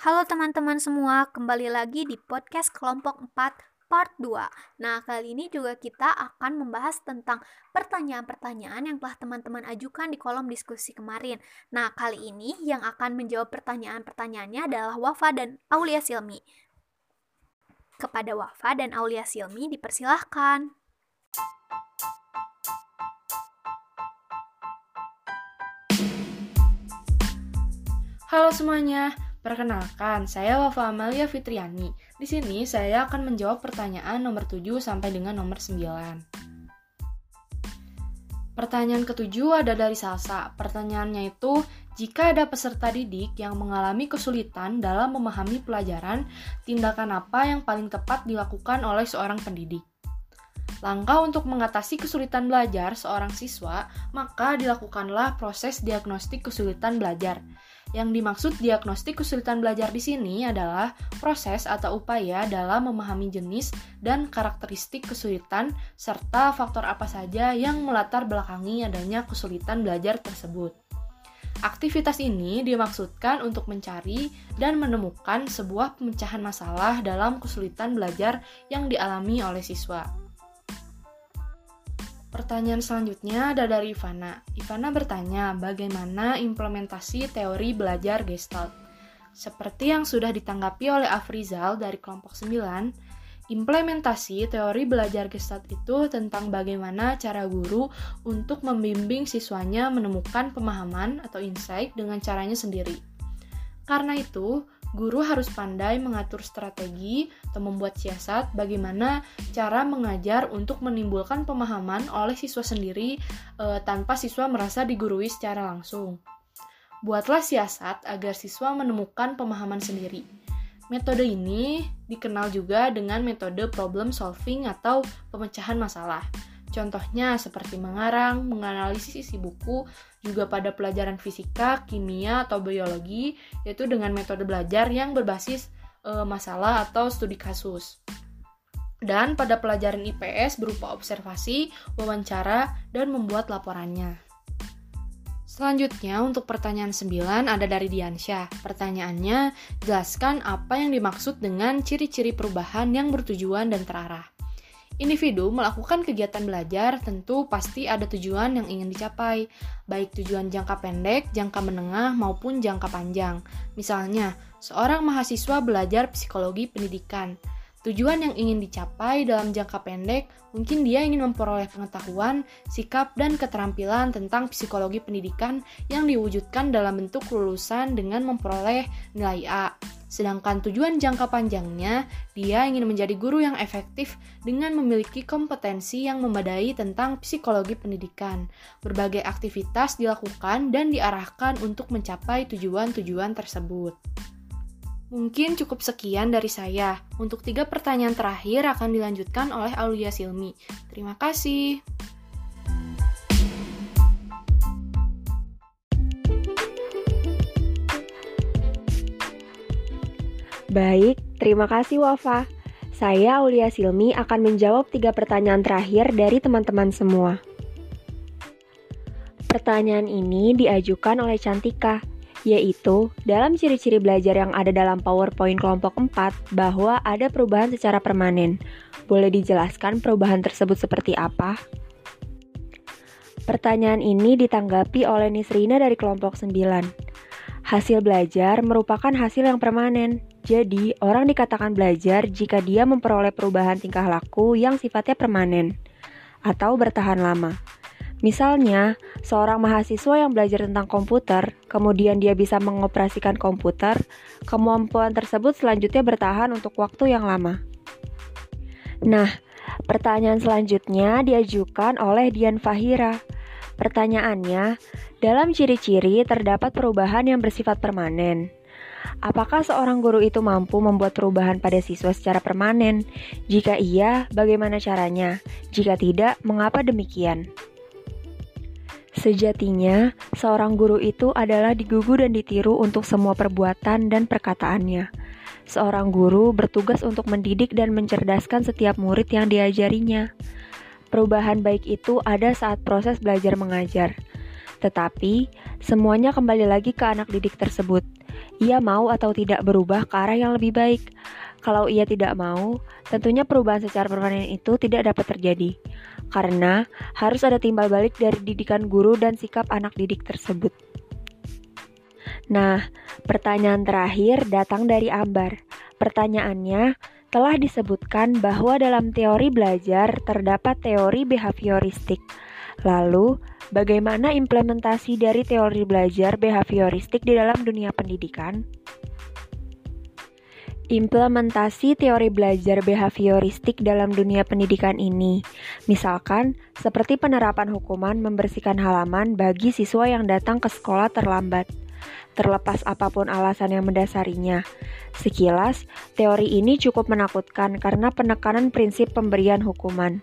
Halo teman-teman semua, kembali lagi di podcast kelompok 4 part 2. Nah, kali ini juga kita akan membahas tentang pertanyaan-pertanyaan yang telah teman-teman ajukan di kolom diskusi kemarin. Nah, kali ini yang akan menjawab pertanyaan-pertanyaannya adalah Wafa dan Aulia Silmi. Kepada Wafa dan Aulia Silmi dipersilahkan. Halo semuanya, Perkenalkan, saya Wafa Amalia Fitriani. Di sini saya akan menjawab pertanyaan nomor 7 sampai dengan nomor 9. Pertanyaan ketujuh ada dari Salsa. Pertanyaannya itu, jika ada peserta didik yang mengalami kesulitan dalam memahami pelajaran, tindakan apa yang paling tepat dilakukan oleh seorang pendidik? Langkah untuk mengatasi kesulitan belajar seorang siswa, maka dilakukanlah proses diagnostik kesulitan belajar. Yang dimaksud diagnostik kesulitan belajar di sini adalah proses atau upaya dalam memahami jenis dan karakteristik kesulitan serta faktor apa saja yang melatar belakangi adanya kesulitan belajar tersebut. Aktivitas ini dimaksudkan untuk mencari dan menemukan sebuah pemecahan masalah dalam kesulitan belajar yang dialami oleh siswa. Pertanyaan selanjutnya ada dari Ivana. Ivana bertanya, bagaimana implementasi teori belajar Gestalt? Seperti yang sudah ditanggapi oleh Afrizal dari kelompok 9, implementasi teori belajar Gestalt itu tentang bagaimana cara guru untuk membimbing siswanya menemukan pemahaman atau insight dengan caranya sendiri. Karena itu, guru harus pandai mengatur strategi atau membuat siasat bagaimana cara mengajar untuk menimbulkan pemahaman oleh siswa sendiri e, tanpa siswa merasa digurui secara langsung. Buatlah siasat agar siswa menemukan pemahaman sendiri. Metode ini dikenal juga dengan metode problem solving atau pemecahan masalah. Contohnya seperti mengarang, menganalisis isi buku, juga pada pelajaran fisika, kimia, atau biologi, yaitu dengan metode belajar yang berbasis e, masalah atau studi kasus. Dan pada pelajaran IPS berupa observasi, wawancara, dan membuat laporannya. Selanjutnya untuk pertanyaan 9 ada dari Diansyah. Pertanyaannya, jelaskan apa yang dimaksud dengan ciri-ciri perubahan yang bertujuan dan terarah. Individu melakukan kegiatan belajar tentu pasti ada tujuan yang ingin dicapai, baik tujuan jangka pendek, jangka menengah, maupun jangka panjang. Misalnya, seorang mahasiswa belajar psikologi pendidikan. Tujuan yang ingin dicapai dalam jangka pendek mungkin dia ingin memperoleh pengetahuan, sikap, dan keterampilan tentang psikologi pendidikan yang diwujudkan dalam bentuk lulusan dengan memperoleh nilai A. Sedangkan tujuan jangka panjangnya, dia ingin menjadi guru yang efektif dengan memiliki kompetensi yang memadai tentang psikologi pendidikan. Berbagai aktivitas dilakukan dan diarahkan untuk mencapai tujuan-tujuan tersebut. Mungkin cukup sekian dari saya. Untuk tiga pertanyaan terakhir akan dilanjutkan oleh Aulia Silmi. Terima kasih. Baik, terima kasih Wafa. Saya Aulia Silmi akan menjawab tiga pertanyaan terakhir dari teman-teman semua. Pertanyaan ini diajukan oleh Cantika, yaitu dalam ciri-ciri belajar yang ada dalam PowerPoint kelompok 4 bahwa ada perubahan secara permanen. Boleh dijelaskan perubahan tersebut seperti apa? Pertanyaan ini ditanggapi oleh Nisrina dari kelompok 9. Hasil belajar merupakan hasil yang permanen. Jadi, orang dikatakan belajar jika dia memperoleh perubahan tingkah laku yang sifatnya permanen atau bertahan lama. Misalnya, seorang mahasiswa yang belajar tentang komputer, kemudian dia bisa mengoperasikan komputer, kemampuan tersebut selanjutnya bertahan untuk waktu yang lama. Nah, pertanyaan selanjutnya diajukan oleh Dian Fahira. Pertanyaannya, dalam ciri-ciri terdapat perubahan yang bersifat permanen. Apakah seorang guru itu mampu membuat perubahan pada siswa secara permanen? Jika iya, bagaimana caranya? Jika tidak, mengapa demikian? Sejatinya, seorang guru itu adalah digugu dan ditiru untuk semua perbuatan dan perkataannya. Seorang guru bertugas untuk mendidik dan mencerdaskan setiap murid yang diajarinya. Perubahan baik itu ada saat proses belajar mengajar. Tetapi, semuanya kembali lagi ke anak didik tersebut. ia mau atau tidak berubah ke arah yang lebih baik. Kalau ia tidak mau, tentunya perubahan secara permanen itu tidak dapat terjadi. Karena harus ada timbal balik dari didikan guru dan sikap anak didik tersebut. Nah, pertanyaan terakhir datang dari Ambar. Pertanyaannya, telah disebutkan bahwa dalam teori belajar terdapat teori behavioristik. Lalu, bagaimana implementasi dari teori belajar behavioristik di dalam dunia pendidikan? Implementasi teori belajar behavioristik dalam dunia pendidikan ini, misalkan seperti penerapan hukuman membersihkan halaman bagi siswa yang datang ke sekolah terlambat terlepas apa pun alasan yang mendasarinya. Sekilas, teori ini cukup menakutkan karena penekanan prinsip pemberian hukuman.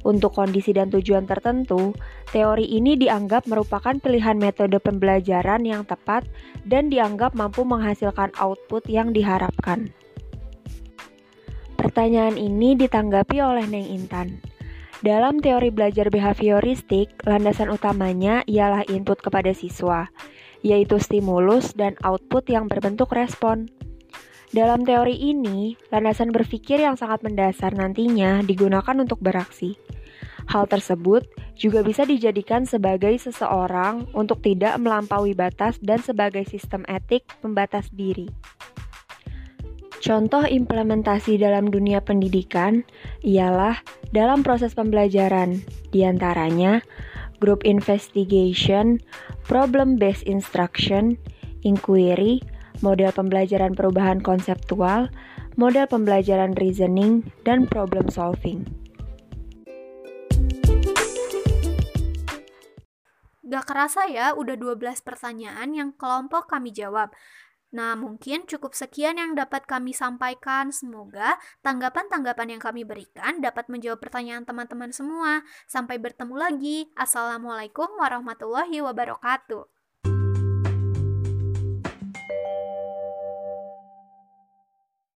Untuk kondisi dan tujuan tertentu, teori ini dianggap merupakan pilihan metode pembelajaran yang tepat dan dianggap mampu menghasilkan output yang diharapkan. Pertanyaan ini ditanggapi oleh Neng Intan. Dalam teori belajar behavioristik, landasan utamanya ialah input kepada siswa yaitu stimulus dan output yang berbentuk respon. Dalam teori ini, landasan berpikir yang sangat mendasar nantinya digunakan untuk beraksi. Hal tersebut juga bisa dijadikan sebagai seseorang untuk tidak melampaui batas dan sebagai sistem etik pembatas diri. Contoh implementasi dalam dunia pendidikan ialah dalam proses pembelajaran, di antaranya group investigation, problem-based instruction, inquiry, model pembelajaran perubahan konseptual, model pembelajaran reasoning, dan problem solving. Gak kerasa ya, udah 12 pertanyaan yang kelompok kami jawab. Nah, mungkin cukup sekian yang dapat kami sampaikan. Semoga tanggapan-tanggapan yang kami berikan dapat menjawab pertanyaan teman-teman semua. Sampai bertemu lagi. Assalamualaikum warahmatullahi wabarakatuh.